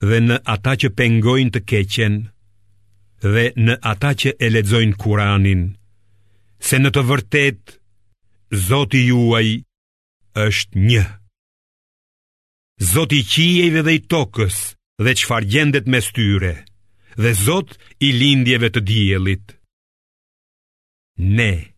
dhe në ata që pengojnë të keqen dhe në ata që e lexojnë Kur'anin se në të vërtetë Zoti juaj është një Zot i qiejve dhe i tokës dhe çfarë gjendet mes tyre dhe Zot i lindjeve të diellit Ne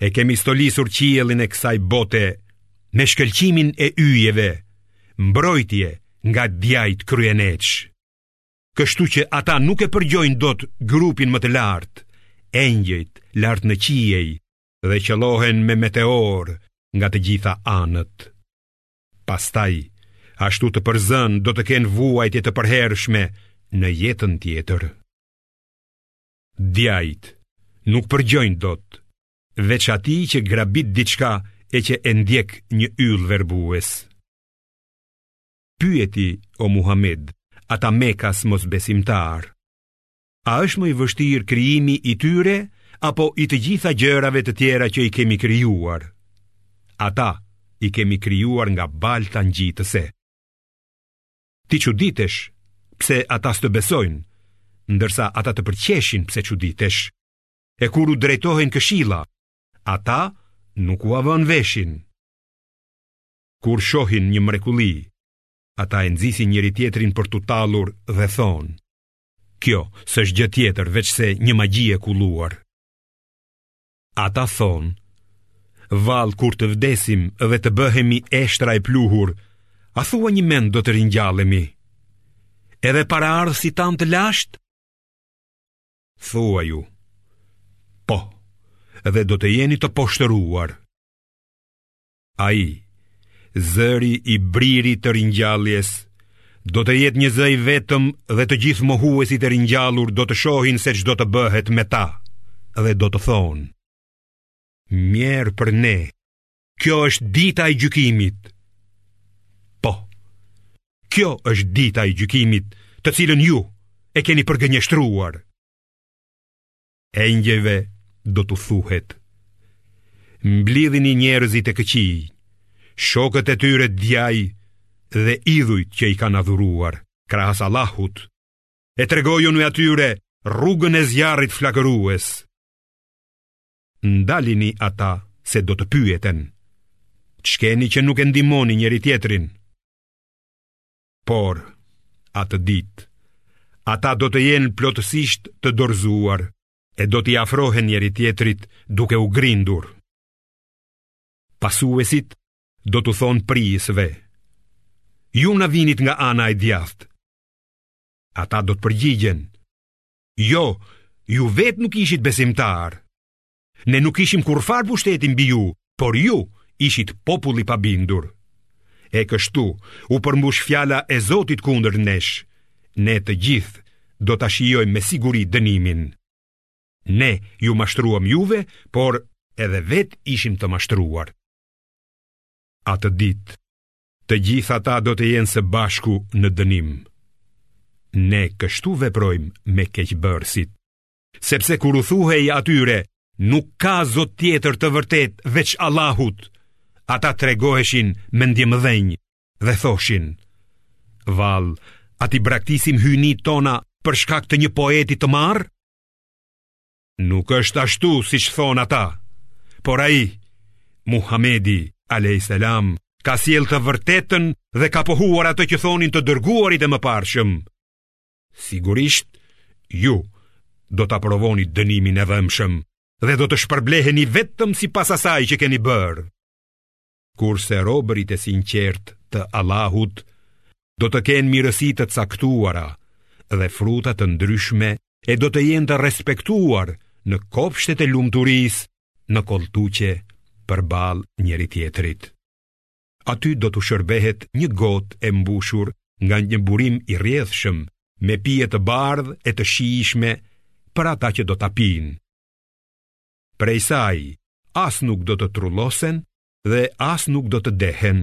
e kemi stolisur qiellin e kësaj bote me shkëlqimin e yjeve, mbrojtje nga djajt kryeneçë. Kështu që ata nuk e përgjojnë dot grupin më të lartë, engjëjt lart në qiej dhe qëllohen me meteorë nga të gjitha anët. Pastaj, ashtu të përzënë do të kenë vuajtje të përhershme në jetën tjetër. Djajt nuk përgjojnë dot, veç atij që grabit diçka e që e ndjek një yll verbues. Pyeti o Muhammed, ata mekas mosbesimtarë. A është më i vështirë krijimi i tyre apo i të gjitha gjërave të tjera që i kemi krijuar? Ata i kemi krijuar nga balta ngjitëse. Ti çuditesh pse ata s'të besojnë, ndërsa ata të përqeshin pse çuditesh. E kur u drejtohen këshilla, ata nuk ua vënë veshin. Kur shohin një mrekulli, ata e nxisin njëri-tjetrin për t'u tallur dhe thonë: Kjo s'është gjë tjetër veçse një magji e kulluar. Ata thonë, vallë kur të vdesim dhe të bëhemi eshtra e pluhur, a thua njëmend do të ringjallemi? Edhe paraardhësit tanë të lashtë? Thuaju, po, dhe do të jeni të poshtëruar. Ai, zëri i bririt të ringjalljes, do të jetë një zë i vetëm dhe të gjithë mohuesit e ringjallur do të shohin se ç'do të bëhet me ta dhe do të thonë: Mjerë për ne, kjo është dita e gjykimit. Po. Kjo është dita e gjykimit, të cilën ju e keni përgënjeshtruar. Engjëjve do t'u thuhet, mblidhini njerëzit e këqij, shokët e tyre djaj dhe idhujt që i kanë adhuruar, krahas Allahut, e tregojuni atyre rrugën e zjarrit flakërues. Ndalini ata se do të pyeten, ç'keni që nuk e ndihmoni njëri-tjetrin, Por, atë ditë, ata do të jenë plotësisht të dorëzuar e do t'i afrohen njëri-tjetrit duke u grindur. Pasuesit do t'u thonë prijësve, ju na vinit nga ana e djathtë. Ata do të përgjigjen, jo, ju vetë nuk ishit besimtarë. Ne nuk kishim kurrfarë pushteti mbi ju, por ju ishit popull i pabindur. E kështu u përmbush fjala e Zotit kundër nesh. Ne të gjithë do ta shijojmë me siguri dënimin. Ne ju mashtruam juve, por edhe vetë ishim të mashtruar. Atë ditë të gjithë ata do të jenë së bashku në dënim. Ne kështu veprojmë me keqbërësit. Sepse kur u thuhej atyre, nuk ka zot tjetër të vërtetë veç Allahut, ata tregoheshin mendjemëdhenj dhe thoshin, Vallë, a t'i braktisim hyjnitë tona për shkak të një poeti të marrë? Nuk është ashtu siç thonë ata, por ai, Muhamedi, a.s. ka sjellë të vërtetën dhe ka pohuar atë që thonin të dërguarit e mëparshëm, Sigurisht, ju do ta provoni dënimin e dhembshëm dhe do të shpërbleheni vetëm sipas asaj që keni bërë. Kurse robërit e sinqertë të Allahut do të kenë mirësi të caktuara dhe fruta të ndryshme e do të jenë të respektuar në kopshtet e lumturisë në kolltuqe përballë njëri-tjetrit. Aty do t'u shërbehet një gotë e mbushur nga një burim i rrjedhshëm me pije të bardhë e të shijshme për ata që do ta pinë. Prej saj, as nuk do të trullosen dhe as nuk do të dehen.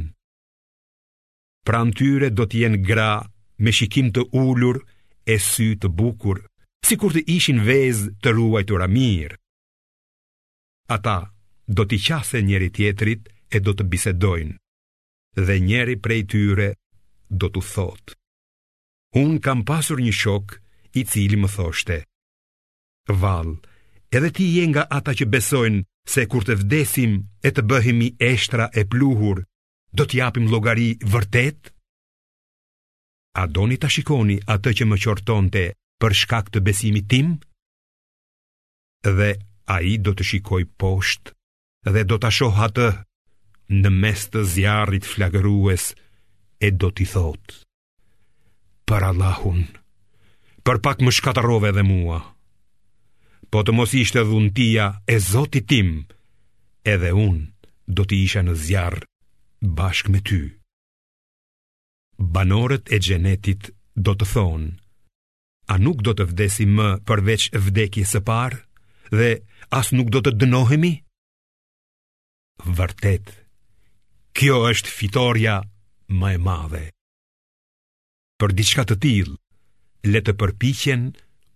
Pranë tyre do të jenë gra me shikim të ulur e sy të bukur, sikur të ishin vezë të ruajtura mirë. Ata do t'i qasen njëri-tjetrit e do të bisedojnë, dhe njëri prej tyre do t'u thotë. Unë kam pasur një shok i cili më thoshte, Vallë, edhe ti je nga ata që besojnë se kur të vdesim e të bëhemi eshtra e pluhur, do të japim llogari vërtet? A doni ta shikoni atë që më qortonte për shkak të besimit tim? dhe ai do të shikojë poshtë dhe do ta shohë atë në mes të zjarrit flakërues e do t'i thotë Për Allahun, për pak më shkatërrove dhe mua Po të mos ishte dhuntia e zotit tim Edhe unë do të isha në zjarr bashkë me ty Banorët e xhenetit do të thonë A nuk do të vdesim më përveç vdekjes së parë dhe as nuk do të dënohemi? Vërtet, kjo është fitorja më e madhe. Për diçka të tillë, le të përpiqen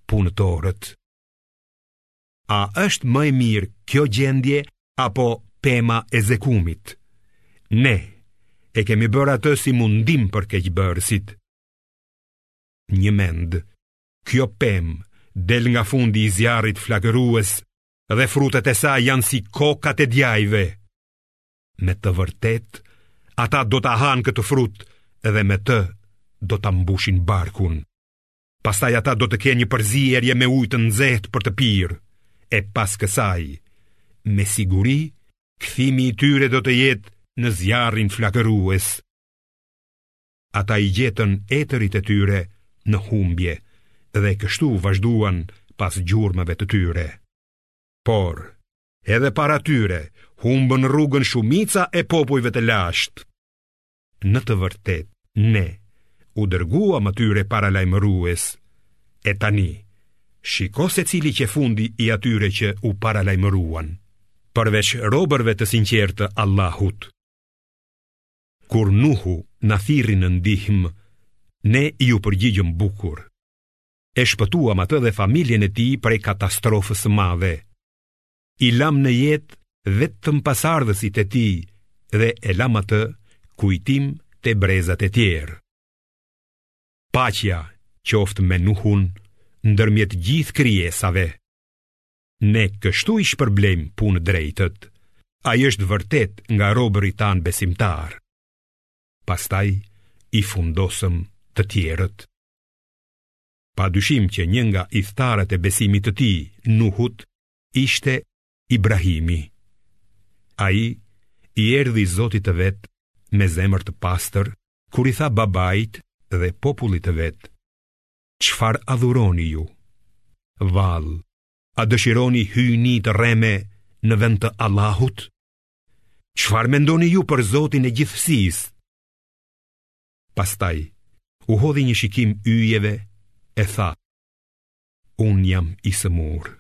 punëtorët. A është më e mirë kjo gjendje apo pema e zekumit? Ne e kemi bërë atë si mundim për keqbërësit. njëmend. Kjo pemë del nga fundi i zjarrit flakërues dhe frutat e saj janë si kokat e djajve. Me të vërtetë, ata do ta hanë këtë frut dhe me të do ta mbushin barkun. Pastaj ata do të kenë një përzierje me ujë të nxehtë për të pirë e pas kësaj me siguri kthimi i tyre do të jetë në zjarrin flakërues. ata i gjetën etërit e tyre në humbje dhe kështu vazhduan pas gjurmëve të tyre. Por, edhe para tyre, humbën rrugën shumica e popujve të lashtë. Në të vërtetë, ne u dërguam atyre paralajmërues, e tani, shiko se cili qe fundi i atyre që u paralajmëruan, përveç robërve të sinqertë të Allahut. Kur Nuhu na thirri në ndihmë, ne iu përgjigjëm bukur. E shpëtuam atë dhe familjen e tij prej katastrofës së madhe. I lamë në jetë vetëm pasardhësit e tij dhe e lamë atë kujtim te brezat e tjerë. Paqja qoftë me Nuhun ndërmjet gjithë krijesave. Ne kështu i shpërblejmë punëdrejtët. Ai është vërtet nga robërit tanë besimtarë. Pastaj i fundosëm të tjerët. Pa dyshim që një nga ithtarët e besimit të tij, Nuhut, ishte Ibrahimi. Ai i erdhi zotit të vet me zemër të pastër, kur i tha babait dhe popullit të vet, Çfarë adhuroni ju? Vallë, a dëshironi hyjni të rreme në vend të Allahut? Çfarë mendoni ju për Zotin e gjithësisë? Pastaj, u hodhi një shikim yjeve e tha, unë jam i sëmurë.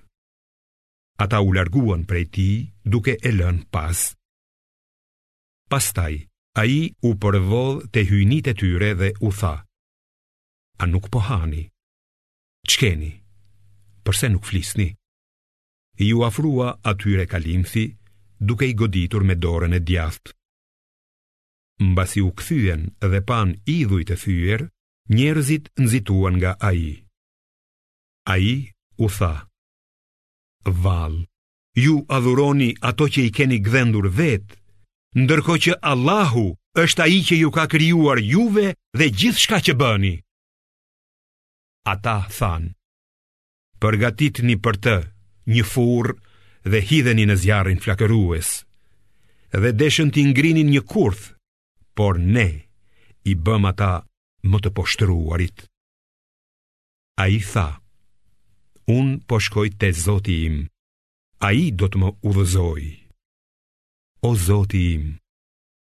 Ata u larguan prej tij duke e lënë pas. Pastaj, ai u përvodh te hyjnitë e tyre dhe u tha, A nuk po hani? Ç'keni? Përse nuk flisni? Iu afrua atyre kalimthi, duke i goditur me dorën e djathtë. Mbasi u kthyen dhe panë idhujt e thyer, njerëzit nxituan nga ai. Ai u tha: Vallë, ju adhuroni ato që i keni gdhendur vetë, ndërkohë që Allahu është ai që ju ka krijuar juve dhe gjithçka që bëni. Ata thanë, përgatitni për të një furrë dhe hidheni në zjarrin flakërues, dhe deshën t'i ngrinin një kurth, por ne i bëmë ata më të poshtëruarit. Ai tha, unë po shkoj te zoti im, ai do të më udhëzojë. O zoti im,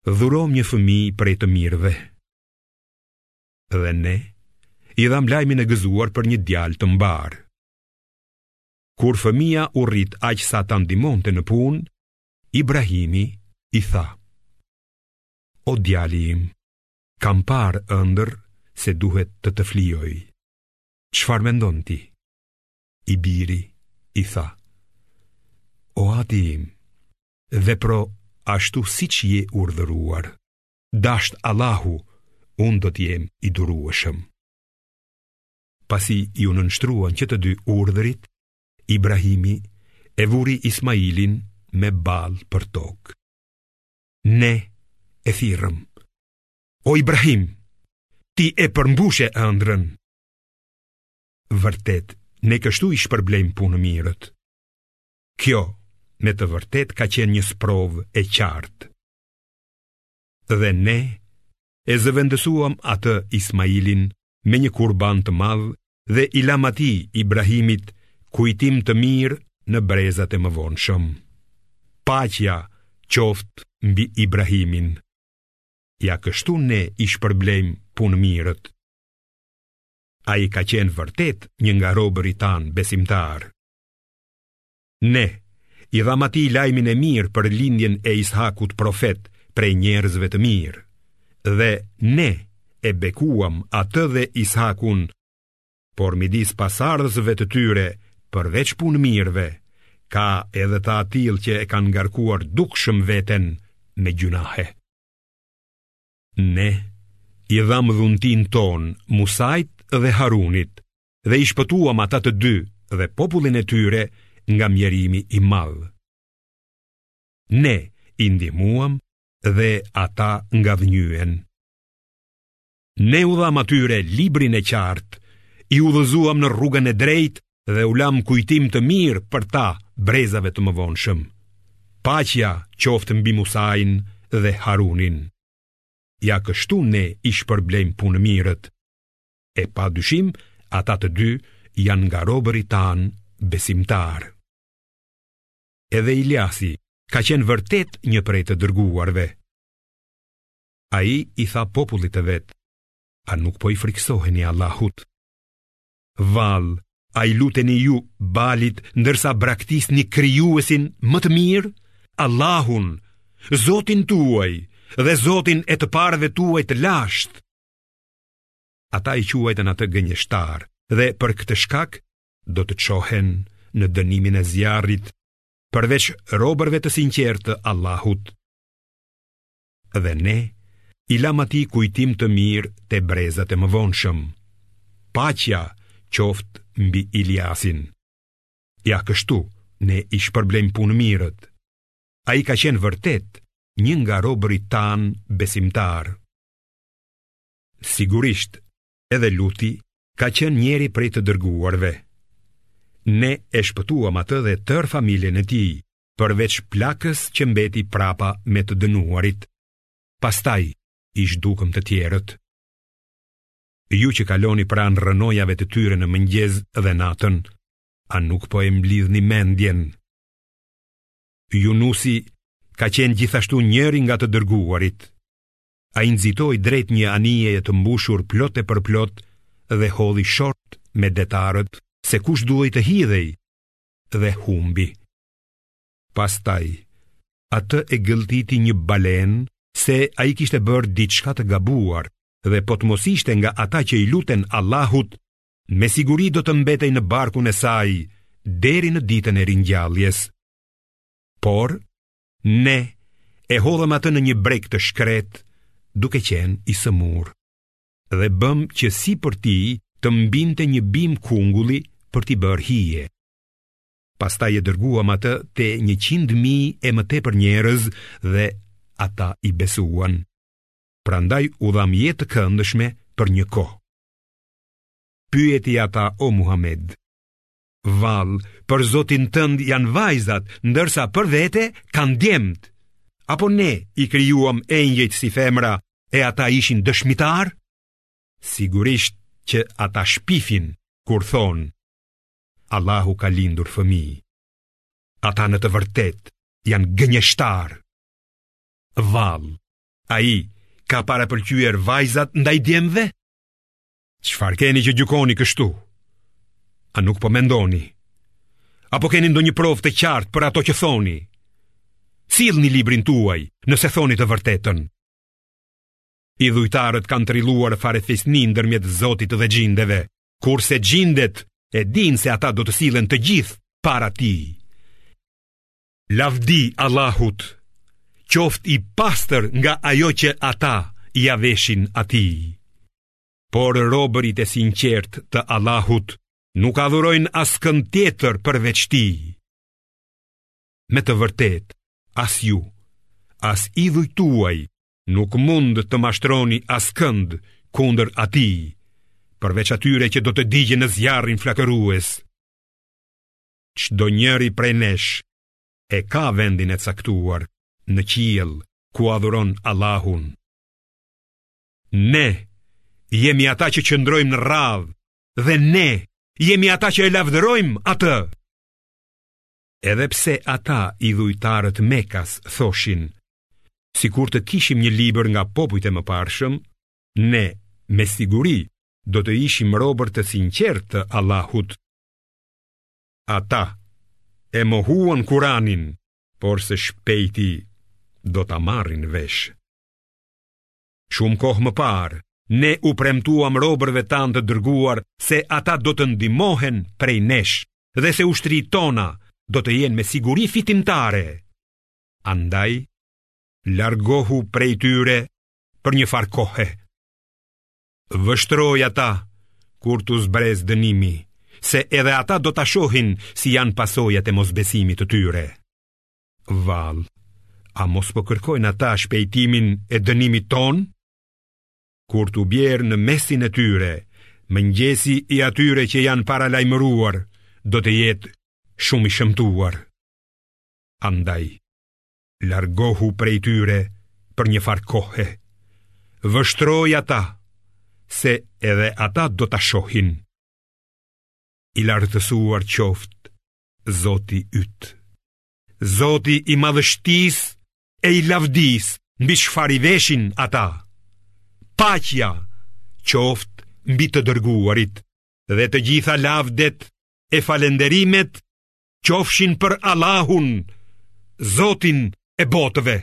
dhuromë një fëmijë prej të mirëve. Dhe ne, i dhamë lajmin e gëzuar për një djalë të mbarë. Kur fëmija u rrit aq sa ta ndihmonte në punë, Ibrahimi i tha: O djali im, Kam parë ëndërr se duhet të të flijoj. Çfarë mendon ti? I biri i tha. O ati im, vepro ashtu siç je urdhëruar, dashtë Allahu, unë do të jem i durueshëm. Pasi iu nënshtruan që të dy urdhrit, Ibrahimi e vuri Ismailin me ballë për tokë. Ne e thirrëm. O Ibrahim, ti e përmbushe ëndrrën. Vërtet, ne kështu i shpërblejmë punëmirët. Kjo, me të vërtetë, ka qenë një sprovë e qartë. Dhe ne e zëvendësuam atë Ismailin me një kurban të madh dhe i lamë atij Ibrahimit kujtim të mirë në brezat e mëvonshëm. Paqja qoftë mbi Ibrahimin. Ja kështu ne i shpërblejmë punëmirët. Ai ka qenë vërtet një nga robërit tanë besimtarë. Ne, i dhamë atij lajmin e mirë për lindjen e Ishakut profet prej njerëzve të mirë, dhe ne e bekuam atë dhe Ishakun, por midis pasardhësve të tyre, përveç punëmirëve, ka edhe të atillë që e kanë ngarkuar dukshëm veten me gjynahe. Ne, i dhamë dhuntinë tonë, Musait dhe Harunit, dhe i shpëtuam ata të dy dhe popullin e tyre nga mjerimi i madh. Ne i ndihmuam dhe ata ngadhënjyen. Ne u dhamë atyre librin e qartë, i udhëzuam në rrugën e drejtë dhe u lamë kujtim të mirë për ta brezave të mëvonshëm. Paqja qoftë mbi Musain dhe Harunin. Ja kështu ne i shpërblejmë punëmirët. E padyshim, ata të dy janë nga robërit tanë besimtarë. Edhe Iliasi ka qenë vërtet një prej të dërguarve. Ai i tha popullit të vet, a nuk po i frikësoheni Allahut. Vallë, a i luteni ju Balit ndërsa braktisni krijuesin më të mirë, Allahun, Zotin tuaj dhe Zotin e të parëve tuaj të lashtë. Ata e quajtën atë gënjeshtar dhe për këtë shkak do të çohen në dënimin e zjarrit përveç robërve të sinqertë të Allahut. Dhe ne i lamë atij kujtim të mirë te brezat e mëvonshëm. Paqja qoftë mbi Iliasin. Ja kështu ne i shpërblejmë punëmirët. Ai ka qenë vërtet një nga robërit tanë besimtarë. Sigurisht, edhe Luti ka qenë njëri prej të dërguarve. Ne e shpëtuam atë dhe tërë familjen e tij, përveç plakës që mbeti prapa me të dënuarit. Pastaj i zhdukëm të tjerët. Ju që kaloni pranë rrënojave të tyre në mëngjes dhe natën, a nuk po e mblidhni mendjen? Junusi ka qenë gjithashtu njëri nga të dërguarit. Ai nxitoi drejt një anijeje të mbushur plot e përplot dhe hodhi short me detarët se kush duhej të hidhej dhe humbi. Pastaj, atë e gëlltiti një balenë se ai kishte bërë diçka të gabuar dhe po të mos ishte nga ata që i luten Allahut, me siguri do të mbetej në barkun e saj deri në ditën e ringjalljes. Por, Ne e hodhëm atë në një breg të shkretë, duke qenë i sëmur, dhe bëmë që sipër tij të mbinte një bimë kungulli për t'i bërë hije. Pastaj e dërguam atë te njëqind mijë e më tepër njerëz dhe ata i besuan. Prandaj u dhamë jetë të këndshme për një kohë. Pyeti ata o Muhammed, Vallë, për Zotin tënd janë vajzat, ndërsa për vete kanë djemtë. Apo ne i krijuam engjëjt si femra e ata ishin dëshmitarë? Sigurisht që ata shpifin kur thonë Allahu ka lindur fëmijë. Ata në të vërtetë janë gënjeshtarë. Vallë, a i ka parapëlqyer vajzat ndaj djemve? Çfarë keni që gjykoni kështu? A nuk po mendoni? Apo keni ndonjë provë të qartë për ato që thoni? Sillni librin tuaj, nëse thoni të vërtetën. Idhujtarët kanë trilluar farefisni ndërmjet Zotit dhe xhindeve, kurse xhindet e dinë se ata do të sillen të gjithë para Tij. Lavdi Allahut, qoftë i pastër nga ajo që ata ia veshin Atij. Por robërit e sinqertë të Allahut nuk adhurojnë askënd tjetër përveç Tij. Me të vërtetë, as ju, as idhujt tuaj, nuk mund të mashtroni askënd kundër Atij, përveç atyre që do të digjen në zjarrin flakërues. Çdo njëri prej nesh e ka vendin e caktuar në qiell ku adhuron Allahun. Ne jemi ata që qëndrojmë në radhë dhe ne jemi ata që e lavdërojmë atë. Edhe pse ata idhujtarët mekas thoshin, sikur të kishim një libër nga popujt e mëparshëm, ne me siguri do të ishim robër të sinqertë të Allahut. Ata e mohuan Kuranin, porse shpejti do ta marrin vesh. Shumë kohë më parë, ne u premtuam robërve tanë të dërguar se ata do të ndihmohen prej nesh dhe se ushtritë tona do të jenë me siguri fitimtare. Andaj, largohu prej tyre për njëfarë kohe. Vështroji ata kur t'u zbresë dënimi, se edhe ata do ta shohin si janë pasojat e mosbesimit të tyre. Vallë, a mos po kërkojnë ata shpejtimin e dënimit tonë? Kur t'u bjerë në mesin e tyre, mëngjesi i atyre që janë paralajmëruar, do të jetë shumë i shëmtuar. Andaj, largohu prej tyre për njëfarë kohe, vështroji ata, se edhe ata do ta shohin. I lartësuar qoftë Zoti yt. Zoti i madhështisë e i lavdisë mbi çfarë i veshin ata. Paqja qoftë mbi të dërguarit dhe të gjitha lavdet e falënderimet qofshin për Allahun, Zotin e botëve.